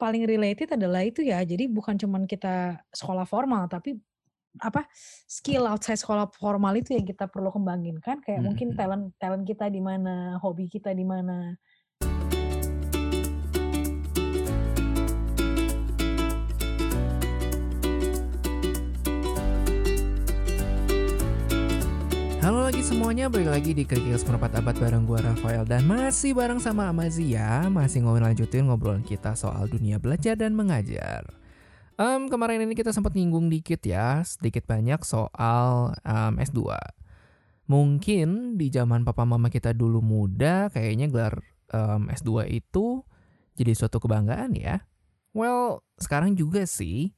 paling related adalah itu ya. Jadi bukan cuman kita sekolah formal tapi apa skill outside sekolah formal itu yang kita perlu kembangin kan kayak Hmm, mungkin hmm. talent talent kita di mana, hobi kita di mana. Semuanya, balik lagi di Krikil Seperempat Abad bareng gua Rafael dan masih bareng sama Amazia, masih ngobrol lanjutin ngobrolan kita soal dunia belajar dan mengajar. Em, kemarin ini kita sempat nyinggung dikit ya, sedikit banyak soal em, S2. Mungkin di zaman papa mama kita dulu muda, kayaknya gelar em, S2 itu jadi suatu kebanggaan ya. Well, sekarang juga sih,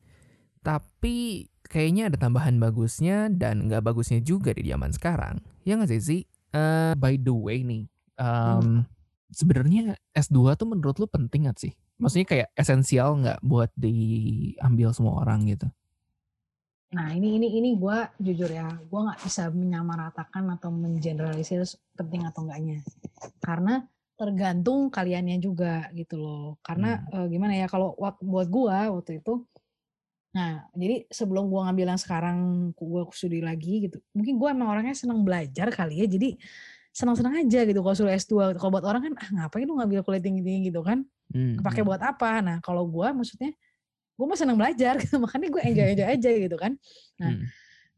tapi kayaknya ada tambahan bagusnya dan nggak bagusnya juga di zaman sekarang. Ya nggak sih, Zi? Eh, by the way nih, em, sebenarnya S2 tuh menurut lu penting nggak sih? Maksudnya kayak esensial nggak buat diambil semua orang gitu? Nah ini ini ini gue jujur ya, gue nggak bisa menyamaratakan atau mengeneralisir penting atau enggaknya, karena tergantung kaliannya juga gitu loh. Karena eh, gimana ya kalau buat gue waktu itu, nah jadi sebelum gue ngambil yang sekarang gue studi lagi gitu, mungkin gue emang orangnya senang belajar kali ya, jadi senang-senang aja gitu kalau suruh S2. Kalau buat orang kan ah ngapain lu ngambil kuliah tinggi-tinggi gitu kan? Hmm, kepake hmm. buat apa? Nah, kalau gue maksudnya gue mah senang belajar gitu, makanya gue enjoy enjoy aja gitu kan. Nah, Hmm.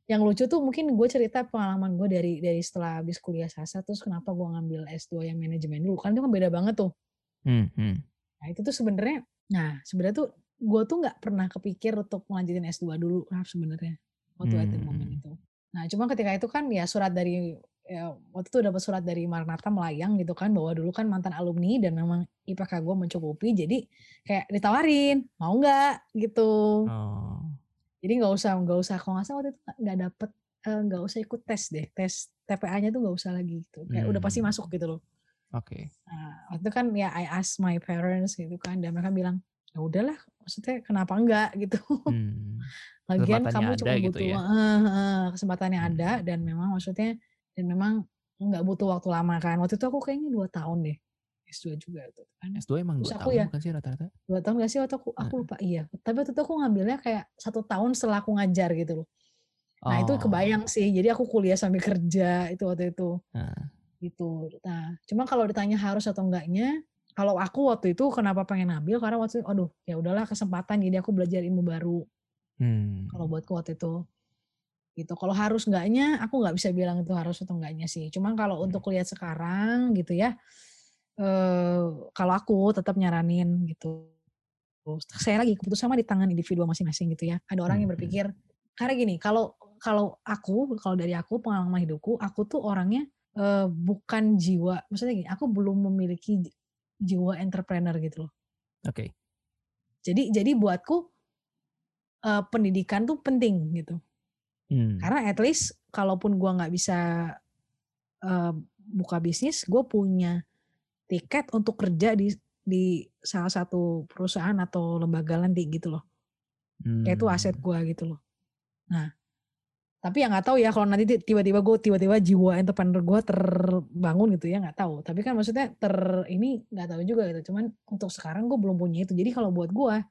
yang lucu tuh mungkin gue cerita pengalaman gue dari dari setelah habis kuliah sasa terus kenapa gue ngambil S2 yang manajemen dulu kan itu kan beda banget tuh. Hmm, hmm. Nah, itu tuh sebenarnya nah, sebenarnya tuh gue tuh nggak pernah kepikir untuk melanjutin S2 dulu Raf sebenarnya waktu at the moment Hmm. itu. Nah, cuma ketika itu kan ya surat dari ya, waktu itu dapat surat dari Maranatha melayang gitu kan bahwa dulu kan mantan alumni dan memang IPK gue mencukupi jadi kayak ditawarin mau nggak gitu. Oh. Jadi nggak usah nggak usah kalau nggak salah waktu itu nggak- dapet eh, nggak usah ikut tes deh tes TPA-nya tuh nggak usah lagi gitu kayak udah pasti Hmm. masuk gitu loh. Oke. Nah, waktu itu kan ya I ask my parents gitu kan dan mereka bilang ya udahlah maksudnya kenapa enggak gitu. Hmm. Lagian kamu cuma gitu butuh ya? eh, eh, kesempatannya Hmm. ada dan memang maksudnya dan memang nggak butuh waktu lama kan. Waktu itu aku kayaknya dua tahun deh S2 juga tuh kan. S2 emang dua aku tahun ya bukan sih rata-rata? dua tahun gak sih waktu aku aku lupa iya. Tapi waktu itu aku ngambilnya kayak satu tahun setelah aku ngajar gitu loh. Nah itu Oh. kebayang sih. Jadi aku kuliah sambil kerja itu waktu itu Nah. gitu. Nah cuma kalau ditanya harus atau enggaknya, kalau aku waktu itu kenapa pengen ngambil karena waktu itu, aduh ya udahlah kesempatan jadi aku belajar ilmu baru. Hmm. Kalau buatku waktu itu gitu. Kalau harus enggaknya, aku nggak bisa bilang itu harus atau enggaknya sih. Cuma kalau untuk Hmm. lihat sekarang gitu ya, eh kalau aku tetap nyaranin gitu. Saya lagi keputusan mah di tangan individu masing-masing gitu ya. Ada orang Hmm, yang hmm. berpikir karena gini, kalau kalau aku, kalau dari aku pengalaman hidupku, aku tuh orangnya eh, bukan jiwa, maksudnya gini, aku belum memiliki jiwa entrepreneur gitu loh. Oke. Jadi jadi buatku eh, pendidikan tuh penting gitu. Hmm. Karena at least kalaupun gua nggak bisa eh, buka bisnis, gue punya tiket untuk kerja di di salah satu perusahaan atau lembaga nanti gitu loh. Kayak itu aset Hmm. gua gitu loh. Nah, tapi ya nggak tahu ya kalau nanti ti- tiba-tiba gue tiba-tiba jiwa entrepreneur gue terbangun gitu ya nggak tahu. Tapi kan maksudnya ter ini nggak tahu juga gitu. Cuman untuk sekarang gue belum punya itu. Jadi kalau buat gue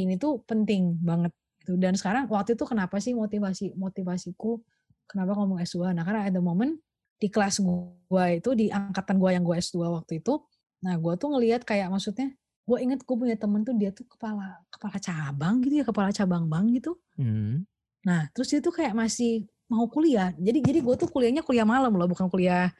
ini tuh penting banget gitu. Dan sekarang waktu itu kenapa sih motivasi motivasiku kenapa ngomong S2? Nah karena at the moment di kelas gue itu di angkatan gue yang gue S2 waktu itu, nah gue tuh ngelihat kayak maksudnya gue inget gue punya temen tuh dia tuh kepala kepala cabang gitu ya kepala cabang bank gitu. Hmm. Nah, terus dia tuh kayak masih mau kuliah. Jadi jadi gue tuh kuliahnya kuliah malam loh, bukan kuliah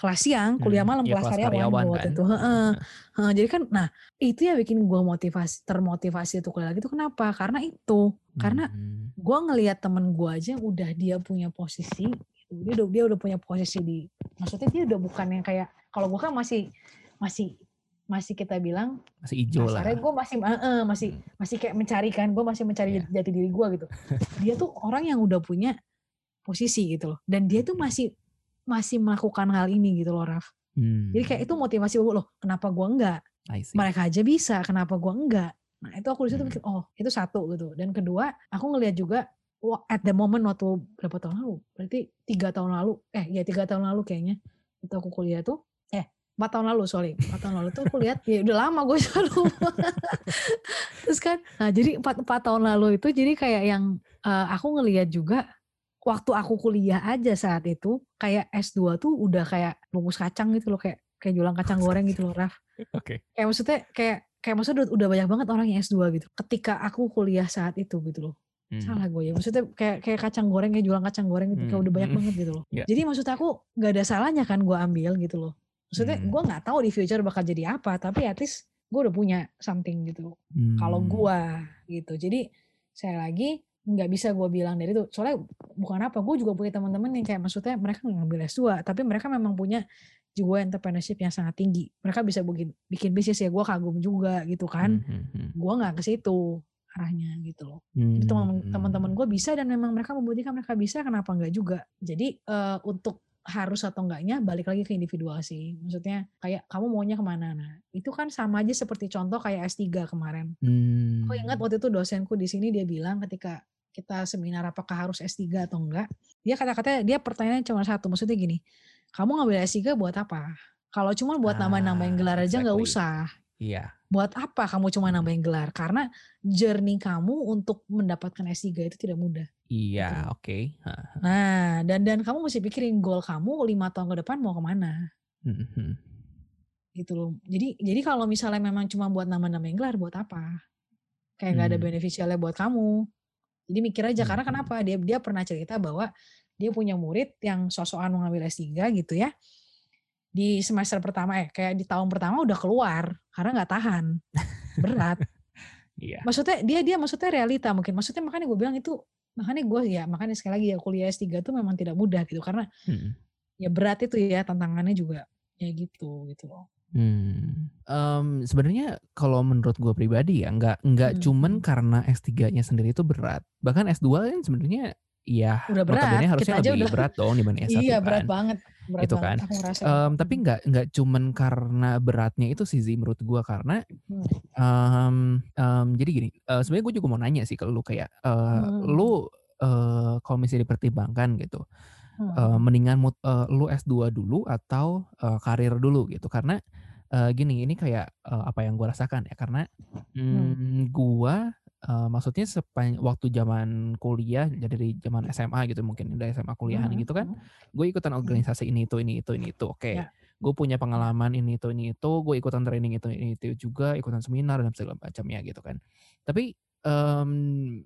kelas siang, kuliah Hmm. malam Ya kelas kelas karyawan karyawan waktu kan? itu. Heeh. Heeh. Heeh, jadi kan, nah itu ya bikin gue motivasi, termotivasi untuk kuliah lagi itu kenapa? Karena itu, karena Hmm. gue ngelihat temen gue aja udah dia punya posisi, dia udah dia udah punya posisi di, maksudnya dia udah bukan yang kayak, kalau gue kan masih masih masih kita bilang Masih hijau lah. kasarnya gue masih eh, masih Hmm. masih kayak mencari kan gue masih mencari Iya. jati diri gue gitu dia tuh orang yang udah punya posisi gitu loh dan dia tuh masih masih melakukan hal ini gitu loh Raf Hmm. jadi kayak itu motivasi gue loh kenapa gue enggak mereka aja bisa kenapa gue enggak nah itu aku di situ Hmm. mikir oh itu satu gitu dan kedua aku ngelihat juga at the moment waktu berapa tahun lalu berarti tiga tahun lalu eh ya tiga tahun lalu kayaknya itu aku kuliah tuh empat tahun lalu sorry empat tahun lalu tuh aku lihat ya udah lama gue selalu terus kan nah jadi empat empat tahun lalu itu jadi kayak yang uh, aku ngelihat juga waktu aku kuliah aja saat itu kayak S2 tuh udah kayak bungkus kacang gitu loh kayak kayak jualan kacang goreng gitu loh Raf. Oke. Okay. Kayak maksudnya kayak kayak maksudnya udah, udah banyak banget orang yang S2 gitu. Ketika aku kuliah saat itu gitu loh. Hmm. Salah gue ya. Maksudnya kayak kayak kacang goreng kayak jualan kacang goreng gitu. Hmm. Kayak udah banyak hmm. banget gitu loh. Yeah. Jadi maksud aku gak ada salahnya kan gue ambil gitu loh. Maksudnya hmm. gue nggak tahu di future bakal jadi apa, tapi at least gue udah punya something gitu. Hmm. Kalau gue gitu. Jadi saya lagi nggak bisa gue bilang dari itu soalnya bukan apa gue juga punya teman-teman yang kayak maksudnya mereka ngambil S2 tapi mereka memang punya jiwa entrepreneurship yang sangat tinggi mereka bisa bikin bikin bisnis ya gue kagum juga gitu kan mm -hmm. gue nggak ke situ arahnya gitu loh mm -hmm. teman-teman gue bisa dan memang mereka membuktikan mereka bisa kenapa nggak juga jadi uh, untuk harus atau enggaknya balik lagi ke individual sih. Maksudnya kayak kamu maunya ke mana? Nah itu kan sama aja seperti contoh kayak S3 kemarin. Hmm. Aku ingat waktu itu dosenku di sini dia bilang ketika kita seminar apakah harus S3 atau enggak, dia kata-kata dia pertanyaannya cuma satu, maksudnya gini, kamu ngambil S3 buat apa? Kalau cuma buat ah, nambah-nambahin gelar aja nggak exactly. usah. Iya. Buat apa kamu cuma hmm. nambahin gelar? Karena journey kamu untuk mendapatkan S3 itu tidak mudah. Iya, gitu. oke. Okay. Nah, dan dan kamu mesti pikirin goal kamu lima tahun ke depan mau ke mana. Mm-hmm. Gitu loh. Jadi jadi kalau misalnya memang cuma buat nama-namain gelar, buat apa? Kayak nggak hmm. ada beneficialnya buat kamu. Jadi mikir aja hmm. karena kenapa dia dia pernah cerita bahwa dia punya murid yang sosokan mengambil S3 gitu ya. Di semester pertama eh kayak di tahun pertama udah keluar karena nggak tahan. Berat. Iya. Maksudnya dia dia maksudnya realita mungkin. Maksudnya makanya gue bilang itu makanya gue ya makanya sekali lagi ya kuliah S3 itu memang tidak mudah gitu karena hmm. ya berat itu ya tantangannya juga ya gitu gitu loh. Hmm, um, sebenarnya kalau menurut gue pribadi ya nggak nggak hmm. cuman karena S3-nya sendiri itu berat. Bahkan S2 kan sebenarnya ya udah berat. harusnya Kita lebih udah, berat dong dibanding S1 Iya, kan. berat banget. Berat itu kan. Um, tapi nggak nggak cuman karena beratnya itu sih menurut gue karena um, um, jadi gini, uh, sebenarnya gue juga mau nanya sih kalau lu kayak uh, hmm. lu uh, kalau misalnya dipertimbangkan gitu. Hmm. Uh, mendingan uh, lu S2 dulu atau uh, karir dulu gitu karena uh, gini, ini kayak, uh, apa yang gue rasakan ya, karena, hmm. mmm, gue, uh, maksudnya sepanjang waktu zaman kuliah, ya dari zaman SMA gitu mungkin, dari SMA kuliahan hmm. gitu kan, hmm. gue ikutan organisasi ini itu ini itu ini itu, oke. Okay. Ya. Gue punya pengalaman ini itu ini itu, gue ikutan training itu ini itu juga, ikutan seminar dan segala macamnya gitu kan. Tapi um,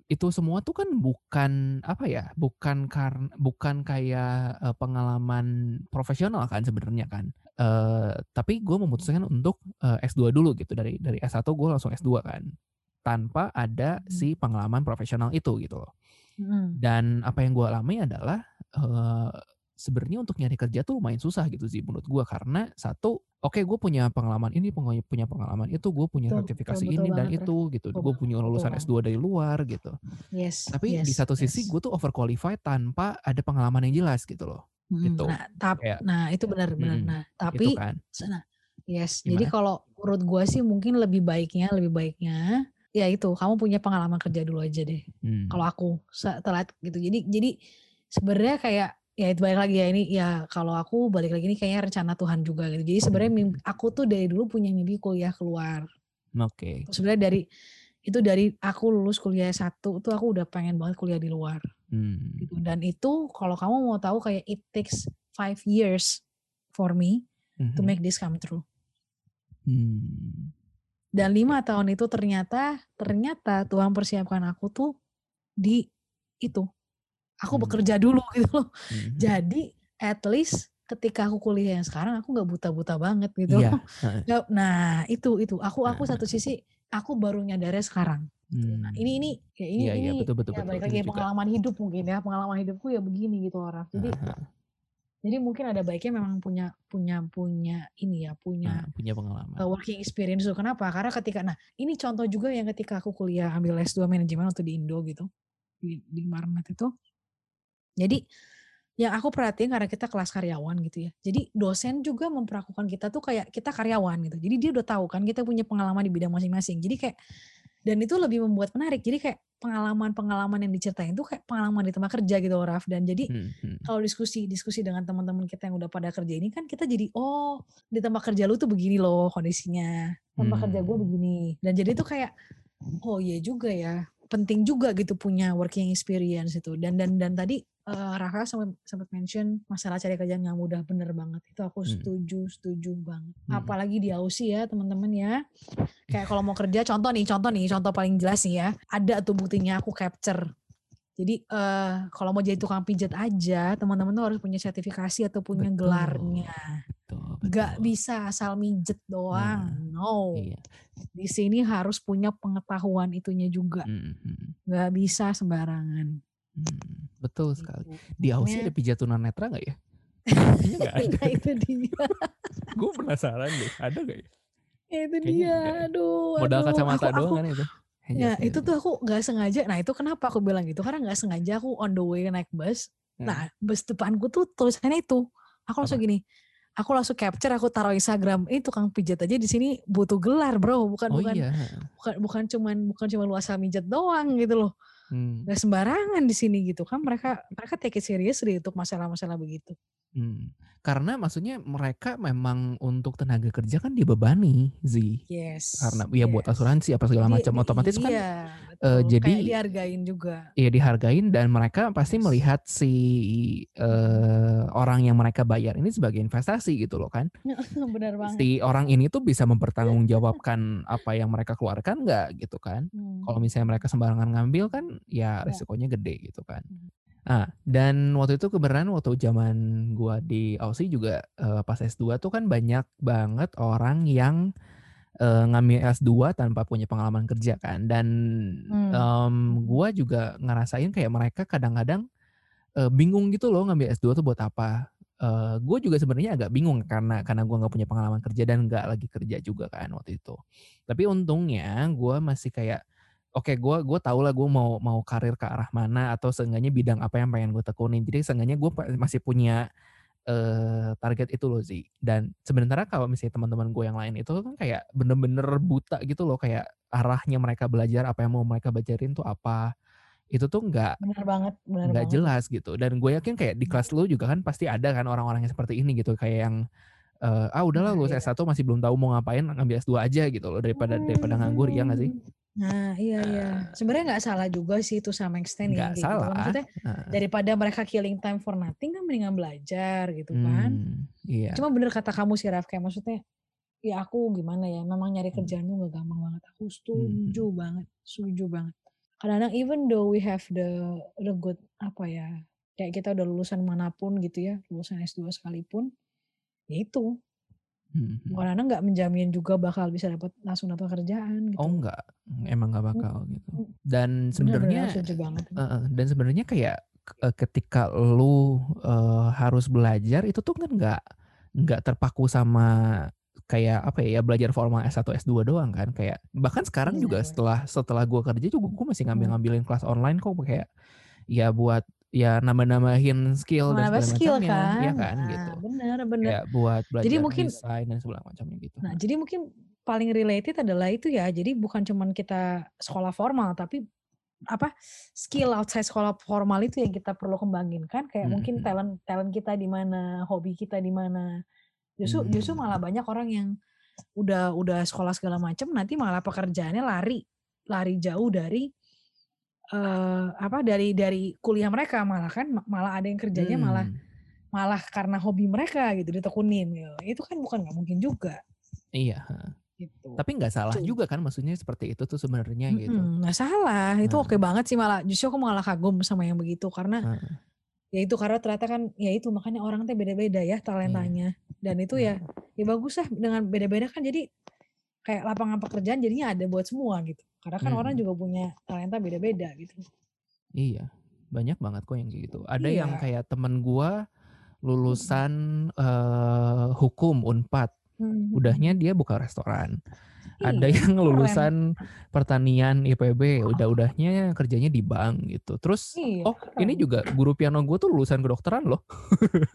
itu semua tuh kan bukan apa ya, bukan karena bukan kayak uh, pengalaman profesional kan sebenarnya kan. Uh, tapi gue memutuskan untuk uh, S2 dulu gitu dari dari S1 gue langsung S2 kan tanpa ada hmm. si pengalaman profesional itu gitu loh. Hmm. Dan apa yang gue alami adalah uh, sebenarnya untuk nyari kerja tuh lumayan susah gitu sih menurut gue karena satu oke okay, gue punya pengalaman ini punya pengalaman itu gue punya betul, sertifikasi betul, ini betul dan banget, itu gitu gue punya lulusan betul. S2 dari luar gitu yes, tapi yes, di satu sisi yes. gue tuh overqualified tanpa ada pengalaman yang jelas gitu loh hmm, gitu nah, tap, Kayak, nah itu benar-benar hmm, nah tapi kan. nah, yes Gimana? jadi kalau menurut gue sih mungkin lebih baiknya lebih baiknya ya itu kamu punya pengalaman kerja dulu aja deh hmm. kalau aku setelah gitu jadi jadi sebenarnya kayak ya itu balik lagi ya ini ya kalau aku balik lagi ini kayaknya rencana Tuhan juga gitu. Jadi sebenarnya mimpi, aku tuh dari dulu punya mimpi kuliah keluar. Oke. Okay. Sebenarnya dari itu dari aku lulus kuliah satu tuh aku udah pengen banget kuliah di luar. Hmm. Gitu. Dan itu kalau kamu mau tahu kayak it takes five years for me mm-hmm. to make this come true. Hmm. Dan lima tahun itu ternyata ternyata Tuhan persiapkan aku tuh di itu aku hmm. bekerja dulu gitu loh. Hmm. Jadi at least ketika aku kuliah yang sekarang aku nggak buta-buta banget gitu. Iya. Nah itu itu aku aku satu sisi aku baru nyadarnya sekarang. Hmm. Nah, ini ini ya ini iya, iya ini iya, betul, betul, ya, balik lagi pengalaman hidup mungkin ya pengalaman hidupku ya begini gitu orang. Jadi uh-huh. Jadi mungkin ada baiknya memang punya punya punya ini ya punya uh, punya pengalaman uh, working experience. Kenapa? Karena ketika nah ini contoh juga yang ketika aku kuliah ambil S2 manajemen waktu di Indo gitu di, di Marnet itu jadi yang aku perhatiin karena kita kelas karyawan gitu ya. Jadi dosen juga memperlakukan kita tuh kayak kita karyawan gitu. Jadi dia udah tahu kan kita punya pengalaman di bidang masing-masing. Jadi kayak dan itu lebih membuat menarik. Jadi kayak pengalaman-pengalaman yang diceritain itu kayak pengalaman di tempat kerja gitu Raf. Dan jadi Hmm, hmm. kalau diskusi diskusi dengan teman-teman kita yang udah pada kerja ini kan kita jadi oh di tempat kerja lu tuh begini loh kondisinya. Tempat kerja gue Hmm. begini. Dan jadi tuh kayak oh iya juga ya penting juga gitu punya working experience itu. Dan dan dan tadi eh, Raka sempat sempat mention masalah cari kerjaan nggak mudah bener banget. Itu aku Hmm. setuju setuju banget. Hmm. apalagi di Aussie ya teman-teman ya. Kayak kalau mau kerja contoh nih contoh nih contoh paling jelas nih ya. Ada tuh buktinya aku capture jadi eh kalau mau jadi tukang pijat aja teman-teman tuh harus punya sertifikasi atau punya Betul. gelarnya Betul, betul. bisa asal mijet doang no Iya. di sini harus punya pengetahuan itunya juga Hmm, hmm, nggak bisa sembarangan hmm. Betul sekali. Gitu. Di Aussie ada pijat tunanetra nggak ya? Kayaknya nggak ada. nah itu dia Gue penasaran deh. Ada nggak ya? Ya, itu Kayaknya dia enggak aduh Modal aduh. kacamata Aku- doang aku- kan itu? Ya itu tuh aku nggak sengaja. Nah itu kenapa aku bilang gitu? Karena nggak sengaja aku on the way naik bus. Hmm. Nah bus depanku tuh tulisannya itu. Aku langsung gini. Aku langsung capture, aku taruh Instagram. Ini tukang pijat aja di sini butuh gelar bro, bukan Oh bukan iya. bukan bukan cuman bukan cuma lu asal mijat doang gitu loh. Hmm. Gak sembarangan di sini gitu kan mereka mereka take it seriously untuk masalah-masalah begitu. Hmm. Karena maksudnya mereka memang untuk tenaga kerja kan dibebani, Zi. Yes. Karena ya buat yes. asuransi apa segala macam otomatis kan iya, betul. jadi- kayak dihargain juga. ya dihargain dan mereka pasti Yes. melihat si eh, orang yang mereka bayar ini sebagai investasi gitu loh kan. Benar banget. Si orang ini tuh bisa mempertanggungjawabkan apa yang mereka keluarkan nggak gitu kan. Hmm. Kalau misalnya mereka sembarangan ngambil kan ya Ya. risikonya gede gitu kan. Hmm. Ah, dan waktu itu kebenaran waktu zaman gua di Aussie juga eh, pas S2 tuh kan banyak banget orang yang eh, ngambil S2 tanpa punya pengalaman kerja kan. Dan Hmm. em, gua juga ngerasain kayak mereka kadang-kadang eh, bingung gitu loh ngambil S2 tuh buat apa. gue juga sebenarnya agak bingung karena karena gue nggak punya pengalaman kerja dan nggak lagi kerja juga kan waktu itu. Tapi untungnya gue masih kayak oke gue gue tau lah gue mau mau karir ke arah mana atau seenggaknya bidang apa yang pengen gue tekunin. Jadi seenggaknya gue masih punya eh, target itu loh sih. Dan sebenarnya kalau misalnya teman-teman gue yang lain itu kan kayak bener-bener buta gitu loh kayak arahnya mereka belajar apa yang mau mereka belajarin tuh apa itu tuh nggak Benar banget, benar nggak jelas gitu dan gue yakin kayak di kelas lu juga kan pasti ada kan orang-orang yang seperti ini gitu kayak yang eh, ah udahlah lulus iya. S1 masih belum tahu mau ngapain ngambil S2 aja gitu loh daripada daripada nganggur ya nggak sih Nah, iya iya. Sebenarnya nggak salah juga sih itu sama extent nggak ya gitu. salah Maksudnya Nah, daripada mereka killing time for nothing kan mendingan belajar gitu kan. hmm, iya Cuma bener kata kamu sih Raf kayak maksudnya ya aku gimana ya memang nyari Hmm. kerjaan tuh gak gampang banget. Aku setuju banget, setuju banget. Kadang-kadang even though we have the the good apa ya kayak kita udah lulusan mana pun gitu ya lulusan S2 sekalipun ya itu Hmm, kadang-kadang nggak menjamin juga bakal bisa dapat langsung dapat kerjaan gitu. oh enggak emang nggak bakal gitu. Dan sebenarnya eh, dan sebenarnya kayak eh, ketika lu eh, harus belajar itu tuh kan nggak nggak terpaku sama kayak apa ya belajar formal S1 S2 doang kan. Kayak bahkan sekarang juga Benar. setelah setelah gua kerja juga gue masih ngambil ngambilin kelas online kok kayak ya buat ya nambah-nambahin skill dan Menambah segala skill macamnya kan. ya kan Nah, gitu Bener bener. kayak buat belajar mungkin- desain dan segala macamnya gitu Nah, jadi mungkin paling related adalah itu ya. Jadi bukan cuman kita sekolah formal, tapi apa skill outside sekolah formal itu yang kita perlu kembangin kan. Kayak Hmm, mungkin hmm. talent talent kita di mana, hobi kita di mana. Justru justru Hmm. malah banyak orang yang udah udah sekolah segala macam nanti malah pekerjaannya lari lari jauh dari eh apa dari dari kuliah mereka malah kan ma- malah ada yang kerjanya malah Hmm, malah karena hobi mereka gitu ditekunin gitu. Itu kan bukan nggak mungkin juga. Iya gitu. tapi nggak salah Tuh. juga kan maksudnya seperti itu tuh sebenarnya gitu. Mm-mm, nggak salah. Itu oke banget sih malah justru aku malah kagum sama yang begitu karena Heeh. ya itu karena ternyata kan ya itu makanya orang teh beda-beda ya talentanya. Dan itu ya ya bagus lah dengan beda-beda kan jadi kayak lapangan pekerjaan jadinya ada buat semua gitu karena kan orang Mm. juga punya talenta beda-beda gitu Iya, banyak banget kok yang kayak gitu. Ada yang Iya. kayak temen gua lulusan eh, hukum Unpad, Hmm, udahnya dia buka restoran. Ada Iya, yang keren. lulusan pertanian IPB, udah-udahnya kerjanya di bank gitu. Terus Iya, oh, ini keren. juga guru piano gue tuh lulusan kedokteran loh,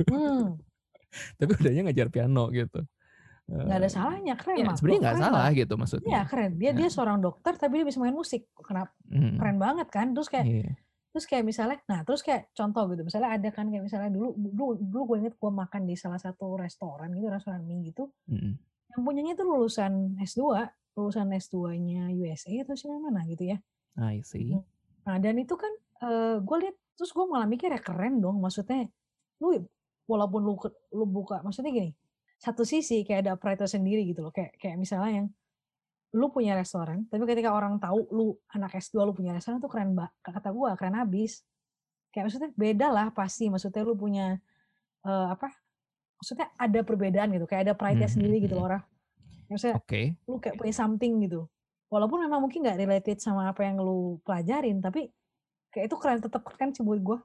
Hmm, tapi udahnya ngajar piano gitu. Nggak ada salahnya keren ya sebenarnya nggak salah lah. gitu maksudnya. Iya keren. Dia dia Nah. seorang dokter tapi dia bisa main musik. Kenapa Hmm, keren banget kan. Terus kayak iya. terus kayak misalnya nah terus kayak contoh gitu. Misalnya ada kan kayak misalnya dulu dulu dulu gue inget gue makan di salah satu restoran gitu restoran mie gitu. Mm-mm. yang punyanya itu lulusan S2 lulusan S2-nya USA atau sih mana gitu ya. I see. Nah dan itu kan eh gue lihat terus gue malah mikir ya keren dong. Maksudnya lu walaupun lu lu buka maksudnya gini satu sisi kayak ada operator sendiri gitu loh kayak kayak misalnya yang lu punya restoran tapi ketika orang tahu lu anak S2 lu punya restoran tuh keren mbak kata gue keren habis. Kayak maksudnya beda lah pasti maksudnya lu punya eh, apa maksudnya ada perbedaan gitu kayak ada pride-nya Mhm, sendiri gitu mhm. loh Raf. Maksudnya oke. lu kayak punya something gitu. Walaupun memang mungkin nggak related sama apa yang lu pelajarin tapi kayak itu keren tetap keren sih buat gue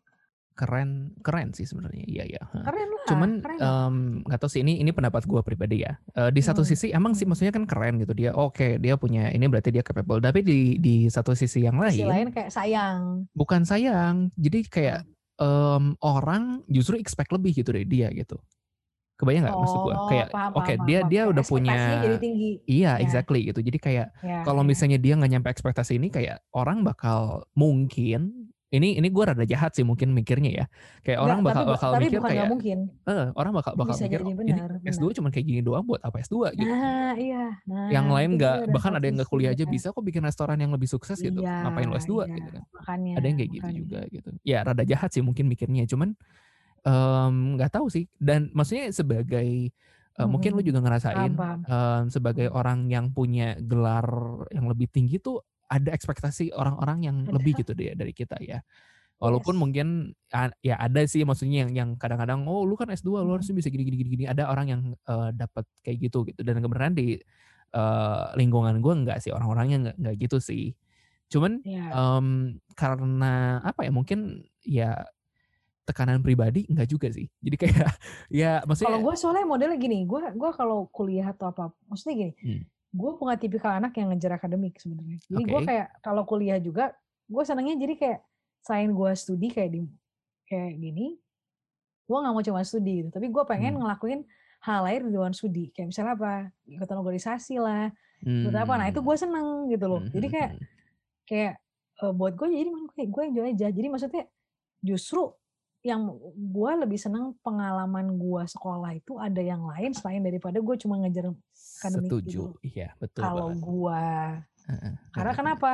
keren keren sih sebenarnya. Iya iya Hah. keren lah cuman nggak tahu sih ini ini pendapat gue pribadi ya. Eh, di satu Hmm. sisi emang sih maksudnya kan keren gitu. Dia oke dia punya ini berarti dia capable. Tapi di di satu sisi yang sisi lain lain kayak sayang. Bukan sayang. Jadi kayak em, orang justru expect lebih gitu dari dia gitu. Kebayang nggak maksud gue Oh, kayak oke paham, dia paham. dia udah punya jadi tinggi. Iya Ya. exactly gitu. Jadi kayak ya, kalau ya. misalnya dia nggak nyampe ekspektasi ini kayak orang bakal mungkin ini ini gue rada jahat sih mungkin mikirnya ya. Kayak orang Nggak, bakal tapi, bakal tapi mikir bukan kayak mungkin. Eh, orang bakal bakal bisa mikir "Oh, benar ini S2 cuma kayak gini doang buat apa S2 gitu. Nah iya. Nah yang lain nggak bahkan ada yang nggak kuliah aja bisa kok bikin restoran yang lebih sukses gitu. Iya, ngapain lo S2 iya, gitu kan? Makanya ada yang kayak gitu makanya. juga gitu. Ya rada jahat sih mungkin mikirnya. Cuman em, nggak tahu sih. Dan maksudnya sebagai eh, mungkin lu juga ngerasain em, sebagai Hmm. orang yang punya gelar yang lebih tinggi tuh ada ekspektasi orang-orang yang Ada. lebih gitu deh dari kita ya walaupun Yes. mungkin ya ada sih maksudnya yang yang kadang-kadang oh lu kan S2 lu Mhm. harusnya bisa gini gini gini gini ada orang yang eh, dapat kayak gitu gitu dan kebenaran di eh, lingkungan gue nggak sih orang-orangnya nggak nggak gitu sih cuman Iya. em, karena apa ya mungkin ya tekanan pribadi nggak juga sih jadi kayak ya maksudnya Kalau gue soalnya modelnya gini, gue gua kalau kuliah atau apa, maksudnya gini, Hmm. Gue bukan tipikal anak yang ngejar akademik sebenarnya. Jadi gue Oke. kayak kalau kuliah juga, gue senangnya jadi kayak selain gue studi kayak di kayak gini, gue nggak mau cuma studi gitu, tapi gue pengen Hmm. ngelakuin hal lain di luar studi, kayak misalnya apa, ikutan organisasi lah, ikut apa, nah itu gue seneng gitu loh. Hmm, Jadi hmm, kayak hmm. kayak eh, buat gue jadi kayak gue enjoy aja. Jadi maksudnya justru yang gue lebih seneng pengalaman gue sekolah itu ada yang lain selain daripada gue cuma ngejar akademik setuju gitu. iya betul Kalau gue Heeh, karena heeh, kenapa?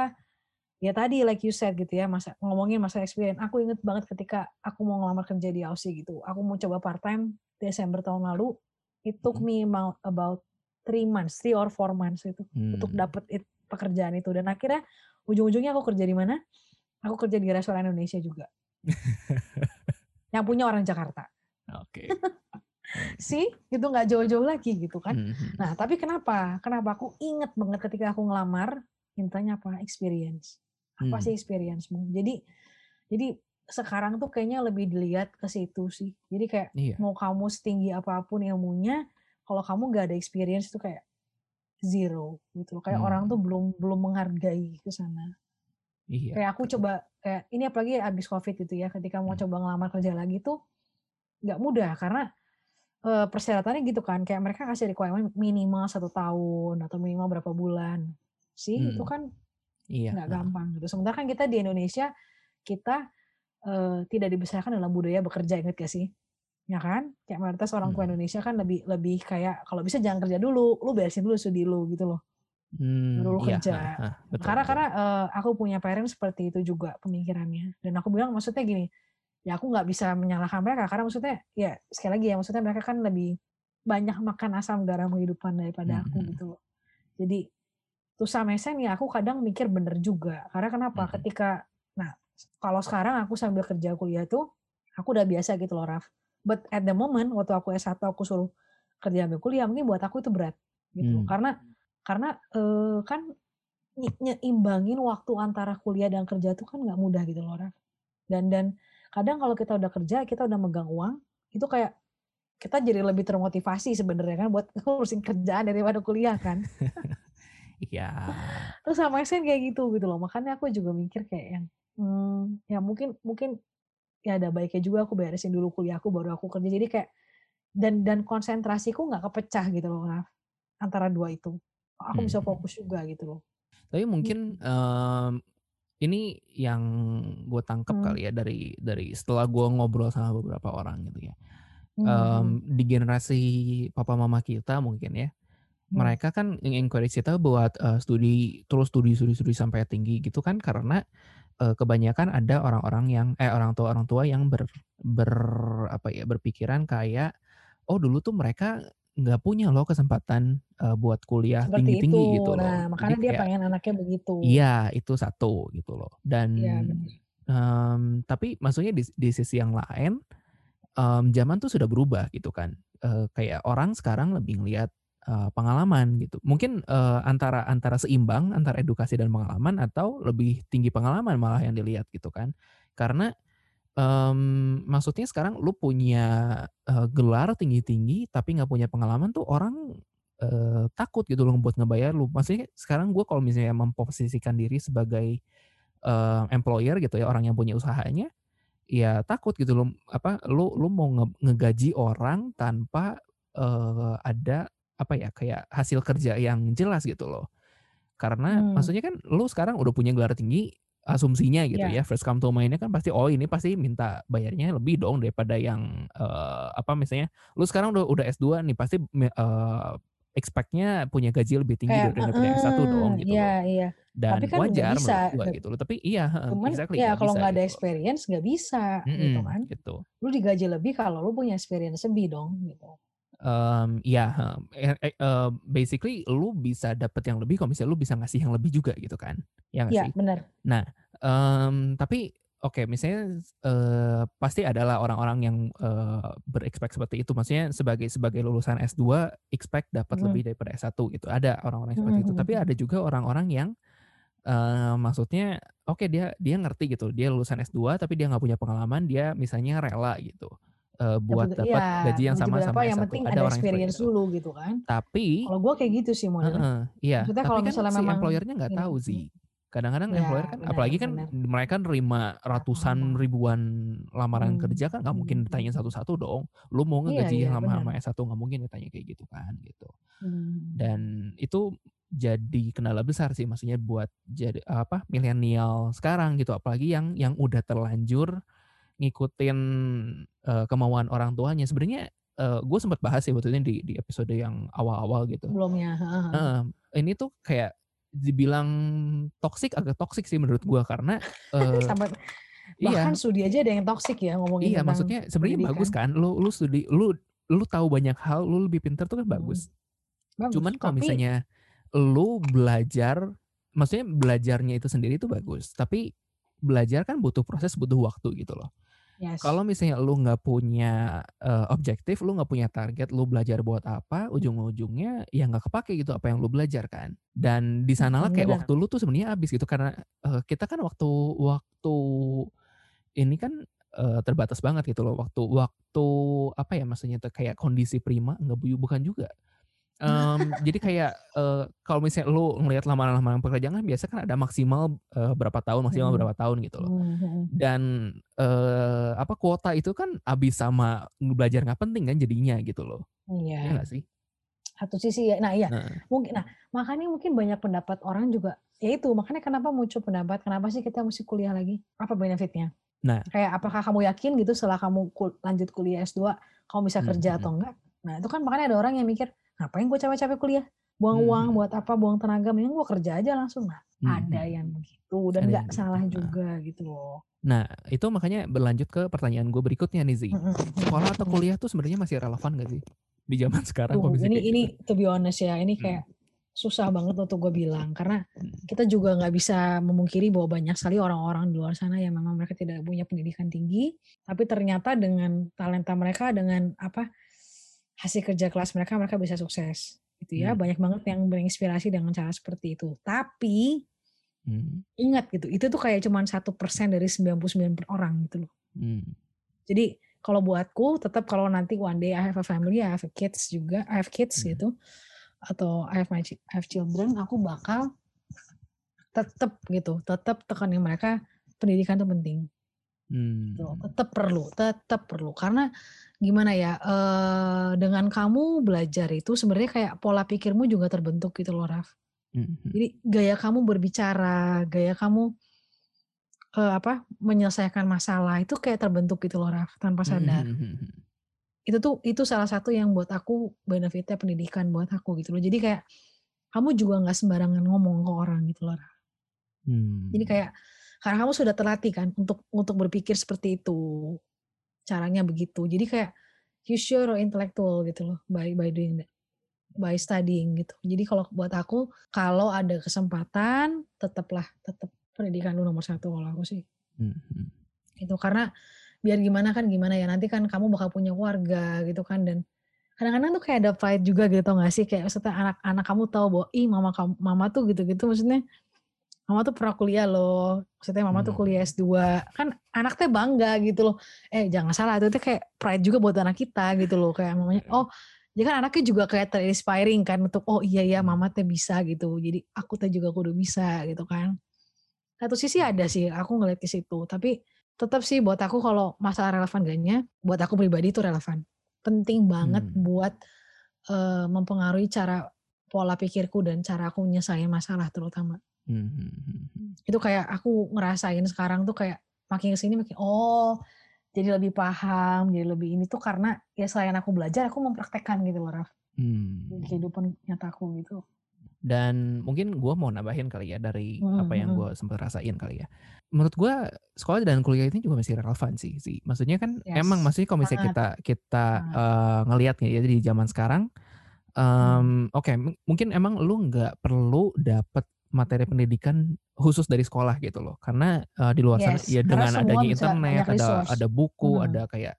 Ya tadi like you said gitu ya, masa ngomongin masa experience. Aku inget banget ketika aku mau ngelamar kerja di Aussie gitu. Aku mau coba part time Desember tahun lalu. It took Mhm. me about, three months, three or four months itu untuk Hmm. dapet it- pekerjaan itu. Dan akhirnya ujung-ujungnya aku kerja di mana? Aku kerja di restoran Indonesia juga. yang punya orang Jakarta. oke Sih, itu nggak jauh-jauh lagi gitu kan. Hmm, hmm. Nah, tapi kenapa? Kenapa aku inget banget ketika aku ngelamar, mintanya apa? Experience. Apa Hmm. sih experience-mu? Jadi, jadi sekarang tuh kayaknya lebih dilihat ke situ sih. Jadi kayak iya mau kamu setinggi apa pun ilmunya, kalau kamu nggak ada experience itu kayak zero gitu. Kayak orang Hmm. tuh belum belum menghargai ke sana. Iya Kayak aku coba kayak ini apalagi abis covid gitu ya, ketika mau Hmm. coba ngelamar kerja lagi tuh nggak mudah karena eh, persyaratannya gitu kan. Kayak mereka kasih requirement minimal satu tahun atau minimal berapa bulan. Sih itu Hmm. kan iya nggak gampang gitu. Sementara kan kita di Indonesia kita eh, tidak dibesarkan dalam budaya bekerja inget gak sih? Ya kan? Kayak mayoritas orang tua Hmm. Indonesia kan lebih lebih kayak kalau bisa jangan kerja dulu, lu beresin dulu studi lu gitu loh. Hmm, Baru lu iya, kerja. heeh, heeh, betul, karena betul. karena eh, aku punya parents seperti itu juga pemikirannya. Dan aku bilang maksudnya gini, ya aku nggak bisa menyalahkan mereka karena maksudnya ya sekali lagi ya maksudnya mereka kan lebih banyak makan asam garam kehidupan daripada aku Mhm. gitu loh. Jadi tuh sama extent ya aku kadang mikir bener juga. Karena kenapa? Mhm. Ketika nah kalau sekarang aku sambil kerja kuliah tuh aku udah biasa gitu loh Raf. But at the moment waktu aku S1 aku suruh kerja sambil kuliah mungkin buat aku itu berat gitu. Hmm. Karena karena eh, kan nyi- nyeimbangin waktu antara kuliah dan kerja tuh kan nggak mudah gitu loh Raf. Dan dan kadang kalau kita udah kerja kita udah megang uang itu kayak kita jadi lebih termotivasi sebenarnya kan buat ngurusin kerjaan daripada kuliah kan. Iya. Terus sama Sen kayak gitu gitu loh. Makanya aku juga mikir kayak yang hmm, ya mungkin mungkin ya ada baiknya juga aku beresin dulu kuliahku baru aku kerja. Jadi kayak dan dan konsentrasiku nggak kepecah gitu loh Raf. antara dua itu. Aku Hmm. bisa fokus juga gitu loh. Tapi mungkin, mmm, ini yang gue tangkep Hmm. kali ya dari dari setelah gue ngobrol sama beberapa orang gitu ya. Hmm. Mmm, di generasi papa mama kita mungkin ya, Hmm. mereka kan nge-encourage kita buat, eee, studi terus studi studi studi sampai tinggi gitu kan karena, eee, kebanyakan ada orang-orang yang eh, orang tua-orang tua yang ber ber apa ya, berpikiran kayak, "Oh dulu tuh mereka nggak punya loh kesempatan, eee, buat kuliah tinggi-tinggi," gitu loh. Nah, Jadi makanya dia kayak pengen anaknya begitu. Iya, itu satu gitu loh. Dan, bener. mmm, tapi maksudnya di di sisi yang lain, mmm, zaman tuh sudah berubah gitu kan. Eee, kayak orang sekarang lebih ngelihat, eee, pengalaman gitu. Mungkin, eee, antara antara seimbang antara edukasi dan pengalaman atau lebih tinggi pengalaman malah yang dilihat gitu kan. Karena, mmm, maksudnya sekarang lu punya, eee, gelar tinggi-tinggi tapi nggak punya pengalaman tuh orang, eee, takut gitu loh buat ngebayar lu. Maksudnya sekarang gue kalau misalnya memposisikan diri sebagai, eee, employer gitu ya, orang yang punya usahanya, ya takut gitu loh, apa, lu lu mau nge ngegaji orang tanpa, eee, ada apa ya, kayak hasil kerja yang jelas gitu loh. Karena Hmm. maksudnya kan lu sekarang udah punya gelar tinggi, asumsinya gitu Iya. ya, first come to mind-nya kan pasti, oh ini pasti minta bayarnya lebih dong daripada yang, eee, apa misalnya, lu sekarang udah udah S2 nih pasti eee, expect-nya punya gaji lebih tinggi Kayak daripada yang S1 dong gitu iya iya. Tapi Dan kan nggak wajar bisa, menurut gua gitu loh. Tapi iya, cuman exactly ya kalau nggak ada gitu experience nggak bisa gitu Mhm, kan. gitu. Lu digaji lebih kalau lu punya experience lebih dong gitu. Mmm, iya, heeh, eh eh, eee, basically lu bisa dapet yang lebih kalau misalnya lu bisa ngasih yang lebih juga gitu kan, ya nggak Iya, sih? bener. Nah, mmm, tapi oke misalnya, eee, pasti adalah orang-orang yang, eee, ber-expect seperti itu. Maksudnya sebagai sebagai lulusan S2 expect dapat Mhm. lebih daripada S1 gitu. Ada orang-orang seperti itu. mhm Tapi ada juga orang-orang yang, eee, maksudnya oke dia dia ngerti gitu, dia lulusan S2 tapi dia nggak punya pengalaman, dia misalnya rela gitu, eee, buat dapat iya, gaji yang gaji sama berapa sama yang S1. penting Ada ada orang experience dulu gitu kan. Tapi Kalau gua kayak gitu sih modelnya. heeh, iya, Maksudnya tapi kalau kan misalnya si memang employer-nya nggak ini tahu sih. Kadang-kadang Iya, employer kan bener apalagi kan bener. mereka nerima ratusan ribuan lamaran Mmm, kerja kan nggak mungkin mhm ditanyain mhm. satu-satu dong. Lu mau Iya ngegaji iya, yang sama sama bener. S1 nggak mungkin ditanya kayak gitu kan, gitu. Dan itu jadi kendala besar sih maksudnya buat jadi apa, milenial sekarang gitu. Apalagi yang yang udah terlanjur ngikutin, eee, kemauan orang tuanya. Sebenarnya, eee, gue sempet bahas ya waktu itu di di episode yang awal-awal gitu. Sebelumnya. Heeh, ini tuh kayak dibilang toxic agak toxic sih menurut gua karena, eee Sampai iya. bahkan studi aja ada yang toxic ya ngomongin Iya, maksudnya sebenarnya bagus kan, lu lu studi lu lu tahu banyak hal, lu lebih pintar tuh kan Mhm. bagus. Bagus, Cuman kalau tapi misalnya lu belajar maksudnya belajarnya itu sendiri itu bagus, tapi belajar kan butuh proses, butuh waktu gitu loh. Yes. Kalau misalnya lu nggak punya, eee, objektif, lu nggak punya target, lu belajar buat apa, ujung-ujungnya ya nggak kepake gitu apa yang lu belajar kan. Dan di sanalah kayak waktu lu tuh sebenarnya habis gitu karena, eee, kita kan waktu waktu ini kan, eee, terbatas banget gitu loh. Waktu waktu apa ya maksudnya tuh kayak kondisi prima enggak bu bukan juga. Mmm, jadi kayak, eee, kalau misalnya lu ngelihat lamaran-lamaran pekerjaan kan biasa kan ada maksimal, eee, berapa tahun maksimal Mhm. berapa tahun gitu loh. Mhm mhm. Dan, eee, apa, kuota itu kan habis sama belajar nggak penting kan jadinya gitu loh. Iya Iya. sih? Satu sisi ya nah iya, Heeh. mungkin nah makanya mungkin banyak pendapat orang juga ya itu makanya kenapa muncul pendapat, kenapa sih kita mesti kuliah lagi? Apa benefit-nya? Nah. Kayak apakah kamu yakin gitu setelah kamu kul lanjut kuliah S2 kamu bisa Mhm kerja mhm. atau enggak? Nah itu kan makanya ada orang yang mikir, "Ngapain gue capek-capek kuliah? Buang Mhm uang, mhm. buat apa, buang tenaga, mending gue kerja aja langsung." Nah, Mhm ada yang begitu dan nggak salah heeh. juga gitu loh. Nah, itu makanya berlanjut ke pertanyaan gue berikutnya nih Zi. Sekolah atau kuliah tuh sebenarnya masih relevan nggak sih? Di zaman sekarang ini ini gitu? to be honest ya, ini Mhm. kayak susah banget untuk gue bilang karena kita juga nggak bisa memungkiri bahwa banyak sekali orang-orang di luar sana yang memang mereka tidak punya pendidikan tinggi, tapi ternyata dengan talenta mereka, dengan apa, hasil kerja keras mereka, mereka bisa sukses gitu ya. Mmm. Banyak banget yang berinspirasi dengan cara seperti itu. Tapi Mhm. ingat gitu, itu tuh kayak cuman 1% dari 99 orang gitu loh. Mmm. Jadi kalau buatku tetap kalau nanti one day I have a family, I have a kids juga, I have kids Mhm. gitu atau I have my I have children, aku bakal tetep gitu, tetep tekanin mereka pendidikan tuh penting. Hmm. Gitu. Tetap perlu, tetap perlu. Karena gimana ya, dengan kamu belajar itu sebenarnya kayak pola pikirmu juga terbentuk gitu loh, Raf. Mhm. Jadi gaya kamu berbicara, gaya kamu, apa, menyelesaikan masalah itu kayak terbentuk gitu loh, Raf, tanpa sadar. mhm mhm. Itu tuh itu salah satu yang buat aku benefit-nya pendidikan buat aku gitu loh. Jadi kayak kamu juga nggak sembarangan ngomong ke orang gitu loh, Raf. Jadi Hmm. kayak karena kamu sudah terlatih kan untuk untuk berpikir seperti itu, caranya begitu. Jadi kayak you your intellectual gitu loh by by doing that, by studying gitu. Jadi kalau buat aku, kalau ada kesempatan tetaplah tetap pendidikan dulu nomor satu kalau aku sih. Mhm. Itu karena biar gimana kan gimana ya, nanti kan kamu bakal punya keluarga gitu kan dan kadang-kadang tuh kayak ada pride juga gitu tau gak sih? Kayak maksudnya anak-anak kamu tahu bahwa, ih mama kamu mama tuh gitu-gitu maksudnya mama tuh pernah kuliah loh, maksudnya mama tuh kuliah Hmm. S2, kan anak teh bangga gitu loh. Eh jangan salah itu tuh kayak pride juga buat anak kita gitu loh, kayak mamanya, oh jadi kan anaknya juga kayak terinspiring kan untuk oh iya ya mama teh bisa gitu, jadi aku teh juga kudu bisa gitu kan. Satu sisi ada sih, aku ngeliat ke situ, tapi tetap sih buat aku kalau masalah relevan gaknya, buat aku pribadi itu relevan. Penting banget Hmm. buat, eee, mempengaruhi cara pola pikirku dan cara aku nyelesain masalah terutama. Mhm mhm. Itu kayak aku ngerasain sekarang tuh kayak makin ke sini makin, oh jadi lebih paham, jadi lebih ini tuh karena ya selain aku belajar, aku mempraktekkan gitu loh, Raf. Di Hmm. kehidupan nyataku gitu. Dan mungkin gue mau nambahin kali ya dari Mhm apa yang gue sempat rasain kali ya. Menurut gue sekolah dan kuliah ini juga masih relevan sih sih. Maksudnya kan emang Yes, maksudnya kalau misalnya kita kita, Sangat. eee, ngelihat ya di zaman sekarang, Hmm. mmm, oke mu mungkin emang lu nggak perlu dapet materi pendidikan khusus dari sekolah gitu loh. Karena, eee, di luar sana Yes, ya karena dengan adanya internet, ada resource. ada buku, Mhm. ada kayak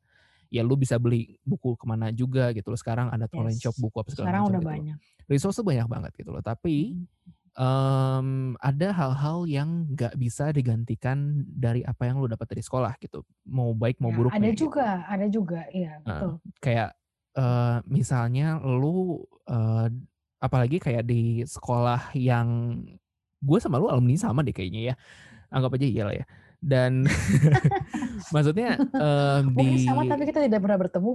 ya lu bisa beli buku ke mana juga gitu loh. Sekarang ada online shop Yes, buku apa segala sekarang macam udah gitu loh. banyak. Resource tuh banyak banget gitu loh. Tapi, mmm, ada hal-hal yang nggak bisa digantikan dari apa yang lu dapat dari sekolah gitu. Mau baik mau Ya, ada buruknya gitu. juga ada juga, iya Heeh, betul. kayak, eee, misalnya lu, eee, apalagi kayak di sekolah yang gue sama lu alumni sama deh kayaknya ya, anggap aja iya lah ya. Dan maksudnya, mmm, di sama tapi kita tidak pernah bertemu.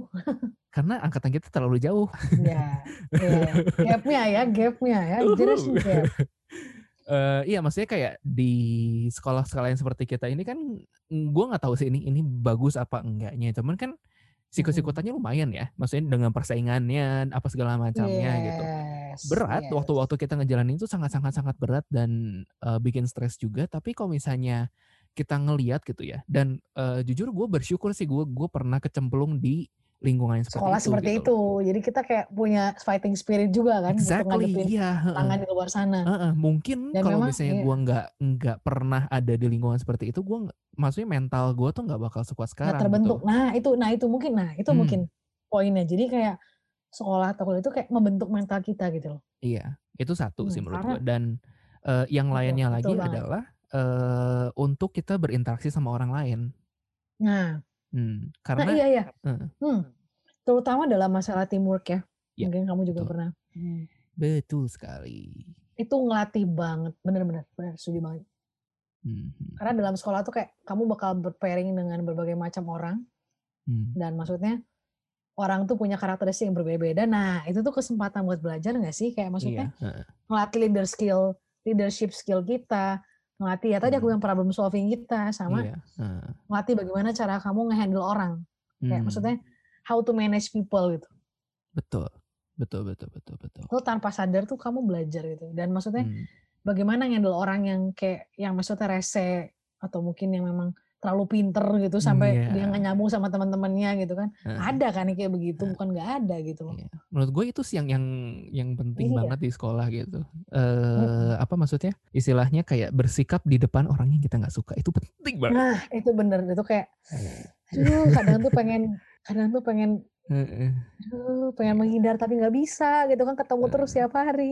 karena angkatan kita terlalu jauh. Iya, iya, gap-nya ya gap-nya ya, generation gap. Eee, iya maksudnya kayak di sekolah-sekolah yang seperti kita ini kan, gue nggak tahu sih ini ini bagus apa enggaknya, cuman kan. Sikut-sikutannya lumayan ya, maksudnya dengan persaingannya, apa segala macamnya gitu. Yes, Berat, yes. waktu-waktu kita ngejalanin itu sangat sangat berat dan, eee, bikin stres juga, tapi kalau misalnya kita ngelihat gitu ya, dan, eee, jujur gue bersyukur sih gue gue pernah kecemplung di lingkungan yang seperti Sekolah itu seperti gitu. itu, jadi kita kayak punya fighting spirit juga kan untuk Exactly, ngadepin iya, tantangan di luar sana. Heeh, mungkin Dan kalau memang misalnya iya. gue nggak nggak pernah ada di lingkungan seperti itu, gue maksudnya mental gue tuh nggak bakal sekuat sekarang terbentuk. gitu. Nah itu nah itu mungkin nah itu mungkin Hmm. poinnya. Jadi kayak sekolah atau kuliah itu kayak membentuk mental kita gitu loh. Iya, itu satu sih Hmm, menurut karena gue dan, eee, yang lainnya betul lagi banget. adalah, eee, untuk kita berinteraksi sama orang lain. Nah. Hmm, Nah karena iya iya. heeh. Hmm, terutama dalam masalah teamwork ya, Iya, mungkin kamu juga betul. pernah. Hmm. Betul sekali. Itu ngelatih banget, bener bener setuju banget. Mhm. Karena dalam sekolah tuh kayak kamu bakal ber-pairing dengan berbagai macam orang, Hmm. dan maksudnya orang tuh punya karakteristik yang berbeda-beda. Nah itu tuh kesempatan buat belajar nggak sih? Kayak maksudnya Iya, ngelatih leader skill, leadership skill kita, ngelatih ya tadi aku Hmm. bilang problem solving kita, sama Iya, heeh. ngelatih bagaimana cara kamu nge-handle orang. Kayak Hmm. maksudnya how to manage people gitu. Betul, betul betul betul betul. Itu tanpa sadar tuh kamu belajar gitu. Dan maksudnya Hmm. bagaimana nge-handle orang yang kayak yang maksudnya rese atau mungkin yang memang terlalu pinter gitu sampai dia nggak Iya. nyambung sama teman-temannya gitu kan. Heeh. Ada kan kayak begitu, Heeh. bukan nggak ada gitu loh. Iya, menurut gue itu sih yang yang yang penting Iya. banget di sekolah gitu. Mhm. Eee, apa maksudnya, istilahnya kayak bersikap di depan orang yang kita nggak suka, itu penting banget. Nah itu bener, itu kayak aduh kadang tuh pengen kadang tuh pengen Heeh. aduh pengen menghindar tapi nggak bisa gitu kan, ketemu terus Heeh. tiap hari.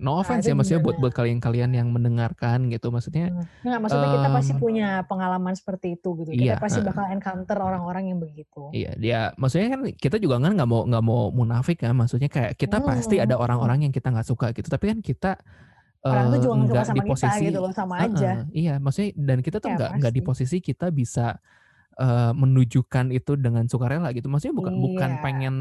No Nah offense itu ya maksudnya buat gimana? buat kalian-kalian yang mendengarkan gitu, maksudnya, nggak maksudnya kita pasti mmm punya pengalaman seperti itu gitu. Kita Iya, pasti bakal encounter orang-orang yang begitu. Iya, dia maksudnya kan kita juga kan nggak mau nggak mau munafik kan, maksudnya kayak kita pasti Mhm ada orang-orang yang kita nggak suka gitu, tapi kan kita, Orang tuh juga nggak suka nggak di sama kita posisi gitu loh, sama Heeh, aja. iya maksudnya dan kita tuh Ya nggak nggak di pasti. posisi kita bisa eh, menunjukkan itu dengan sukarela gitu. Maksudnya bukan bukan Iya. pengen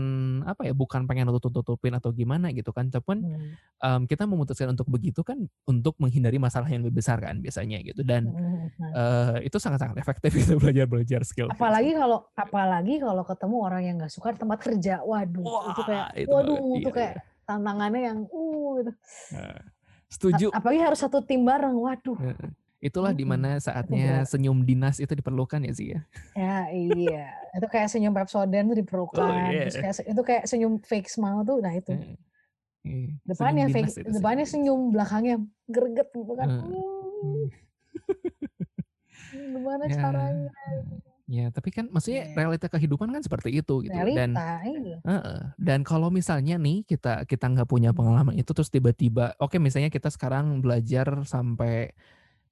apa ya, bukan pengen nutup-tutupin atau gimana gitu kan. Cuman Hmm. em, kita memutuskan untuk begitu kan untuk menghindari masalah yang lebih besar kan biasanya gitu. Dan Hmm. eh, itu sangat-sangat efektif itu belajar-belajar skill. Apalagi kalau apalagi kalau ketemu orang yang nggak suka di tempat kerja. Waduh, itu kayak Wah, itu waduh, banget. itu Iya, kayak iya. tantangannya yang uh gitu. Nah, A- setuju. Apalagi harus satu tim bareng. Waduh. Heeh. Itulah Mm-mm. di mana Itu saatnya berat. senyum dinas itu diperlukan ya sih ya. Ya iya, itu kayak senyum Pepsodent tuh Oh diperlukan. iya. Terus kayak itu kayak senyum fake smile tuh, nah itu. Heeh. Iya, Depannya senyum fake, itu depannya sebenarnya. senyum, belakangnya greget gitu kan. Hmm, gimana Ya, caranya? ya tapi kan maksudnya Iya. realita kehidupan kan seperti itu gitu dan Realita, iya. Heeh, dan kalau misalnya nih kita kita nggak punya Hmm. pengalaman itu terus tiba-tiba oke misalnya kita sekarang belajar sampai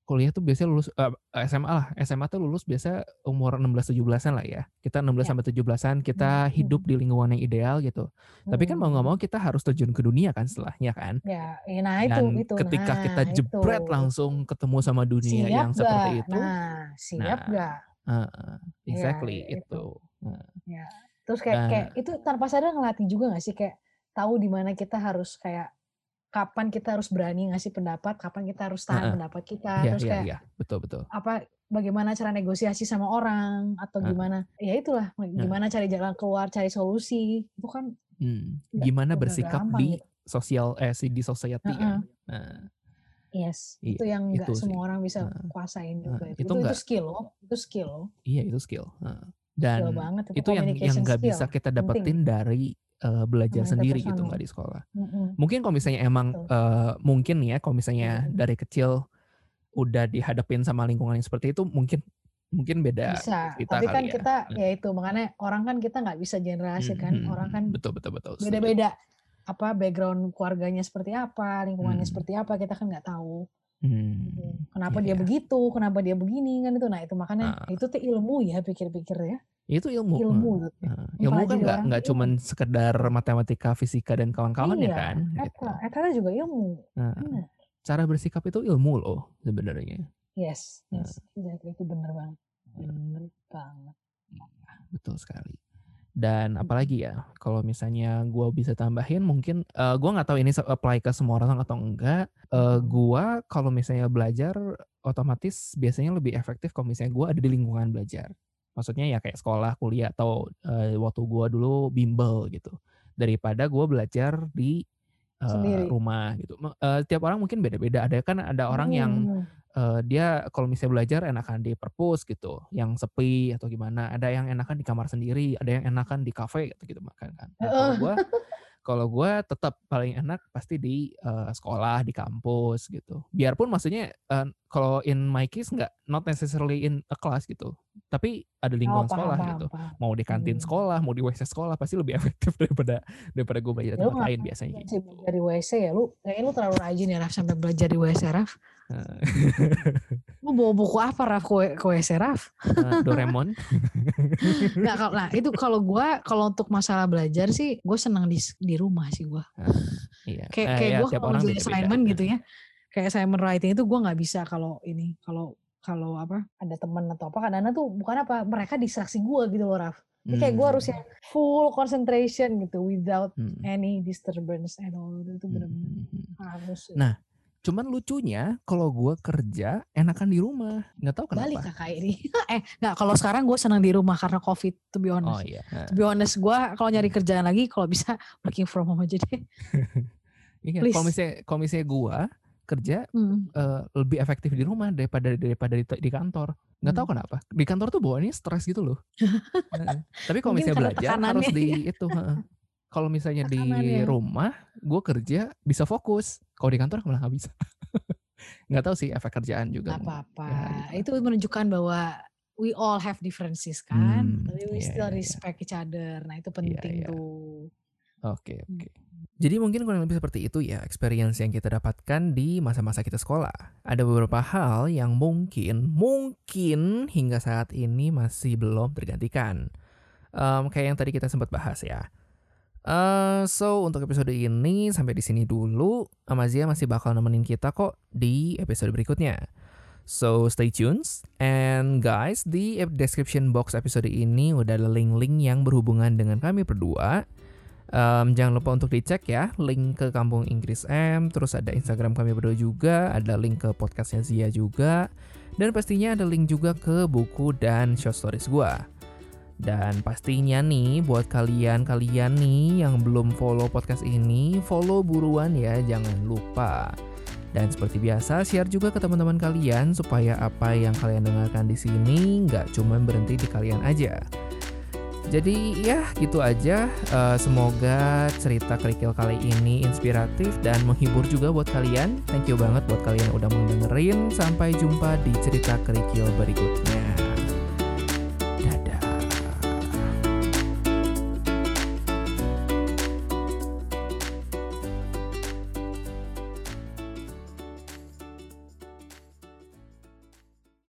kuliah tuh biasanya lulus eh, SMA lah SMA tuh lulus biasa umur 16 17-an lah ya kita 16 Ya. sampai 17-an kita Hmm, hidup hmm, di lingkungan yang ideal gitu tapi kan mau nggak mau hmm. kita harus terjun ke dunia kan setelahnya kan Ya, eh, nah itu, dan itu, ketika kita nah itu. jebret langsung ketemu sama dunia Siap yang seperti gak? itu Nah, siap nah gak? heeh, Ya, exactly itu. itu Heeh. Ya. Terus kayak Nah, kayak itu tanpa sadar ngelatih juga gak sih kayak tahu di mana kita harus kayak kapan kita harus berani ngasih pendapat, kapan kita harus tahan heeh. pendapat kita, iya terus iya kayak iya betul betul apa bagaimana cara negosiasi sama orang atau Heeh. gimana ya itulah gimana cari jalan keluar, cari solusi itu kan Hmm, gimana nggak bersikap gampang di gitu. sosial eh di society Heeh. kan. Nah, Yes, iya itu yang nggak itu sih. semua orang bisa Heeh, kuasain juga itu. Itu Itu itu enggak skill loh, itu skill iya itu skill. Heeh. Skill Dan banget itu itu yang yang nggak bisa kita Penting. dapetin dari eh, belajar Sama sendiri gitu nggak di sekolah. Mm-mm. Mungkin kalau misalnya emang Betul. eh, mungkin ya kalau misalnya Mm-mm. dari kecil udah dihadapin sama lingkungan yang seperti itu mungkin mungkin beda Bisa, cerita tapi kan ya. kita Nah, ya itu makanya orang kan kita nggak bisa generasi hmm, kan. hmm, Orang hmm. kan betul betul betul setuju. beda-beda apa background keluarganya seperti apa, lingkungannya Hmm, seperti apa, kita kan nggak tahu. hmm, Gitu. Kenapa iya dia iya. begitu, kenapa dia begini kan itu. Nah, itu makanya Ah, itu tuh ilmu ya pikir-pikir ya. Itu ilmu. Ilmu gitu. heeh. Ilmu kan nggak nggak cuman sekedar matematika, fisika dan kawan-kawannya Iya, kan, gitu. eta, eta juga ilmu. Nah, Benar. cara bersikap itu ilmu loh sebenarnya. Yes, Nah, yes, exactly. itu bener banget. Bener banget. betul sekali. Dan apalagi ya, kalau misalnya gua bisa tambahin, mungkin eh, gua nggak tahu ini apply ke semua orang atau enggak. Eh, Mm-mm. gua kalau misalnya belajar, otomatis biasanya lebih efektif kalau misalnya gua ada di lingkungan belajar. Maksudnya ya kayak sekolah, kuliah atau eh, waktu gua dulu bimbel gitu. Daripada gua belajar di Sendiri. rumah gitu. Eh, tiap orang mungkin beda-beda. Ada kan ada orang yang Hmm. eh, dia kalau misalnya belajar enakan di perpus gitu, yang sepi atau gimana. Ada yang enakan di kamar sendiri, ada yang enakan di kafe gitu gitu makan kan. Nah, kalau Heeh. kalau gua tetap paling enak pasti di eh, sekolah, di kampus gitu. Biarpun maksudnya eh, kalau in my case nggak not necessarily in a class gitu. Tapi ada Oh, lingkungan paham, sekolah paham, gitu. paham. Mau di kantin Hmm. sekolah, mau di WC sekolah pasti lebih efektif daripada daripada gue belajar di Ya tempat lain biasanya gitu. belajar di WC ya? Lu kayaknya lu terlalu rajin ya Raf sampai belajar di WC Raf. Lu bawa buku apa Raf ke, W- ke WC Raf? eh, Doraemon. Nggak, kalau- nah itu kalau gua kalau untuk masalah belajar sih gue senang di di rumah sih gua. Nah, iya. Kayak Eh, kayak ya, gue kalau orang ngerjain assignment gitu ya. Kayak assignment writing itu gua nggak bisa kalau ini kalau kalau apa ada teman atau apa kadang tuh bukan apa mereka distraksi gua gitu loh Raf. Jadi kayak gue harus Hmm, yang full concentration gitu without hmm, any disturbance and all itu hmm, benar-benar hmm, hmm. harus. sih. Nah, cuman lucunya kalau gue kerja enakan di rumah, nggak tahu balik kenapa. kakak ini eh nggak kalau sekarang gue senang di rumah karena covid to be Oh honest iya, to be honest gue kalau nyari kerjaan lagi kalau bisa working from home aja deh iya. Kalau misalnya kalau misalnya gue kerja Hmm, eh, lebih efektif di rumah daripada daripada di, di kantor. Nggak tahu hmm. kenapa. Di kantor tuh bawaannya stres gitu loh. Tapi kalau misalnya belajar harus di itu. Kalau misalnya di rumah, gue kerja bisa fokus. Kalau di kantor malah nggak bisa. nggak tahu sih efek kerjaan juga. nggak apa-apa Ya, gitu. itu menunjukkan bahwa we all have differences kan Hmm, tapi we iya, still iya, iya. respect each other nah itu Iya, penting iya. tuh Oke, Hmm. oke. Jadi mungkin kurang lebih seperti itu ya experience yang kita dapatkan di masa-masa kita sekolah. Ada beberapa hal yang mungkin, mungkin hingga saat ini masih belum tergantikan. Em, kayak yang tadi kita sempat bahas ya. Uh, so untuk episode ini sampai di sini dulu. Amazia masih bakal nemenin kita kok di episode berikutnya. So stay tuned and guys di description box episode ini udah ada link-link yang berhubungan dengan kami berdua. Um, jangan lupa untuk dicek ya link ke Kampung Inggris M, terus ada Instagram kami berdua juga, ada link ke podcastnya Zia juga, dan pastinya ada link juga ke buku dan short stories gua. Dan pastinya nih buat kalian-kalian nih yang belum follow podcast ini, follow buruan ya, jangan lupa. Dan seperti biasa, share juga ke teman-teman kalian supaya apa yang kalian dengarkan di sini nggak cuma berhenti di kalian aja. Jadi ya gitu aja. Uh, semoga cerita kerikil kali ini inspiratif dan menghibur juga buat kalian. Thank you banget buat kalian yang udah mau dengerin. Sampai jumpa di cerita kerikil berikutnya.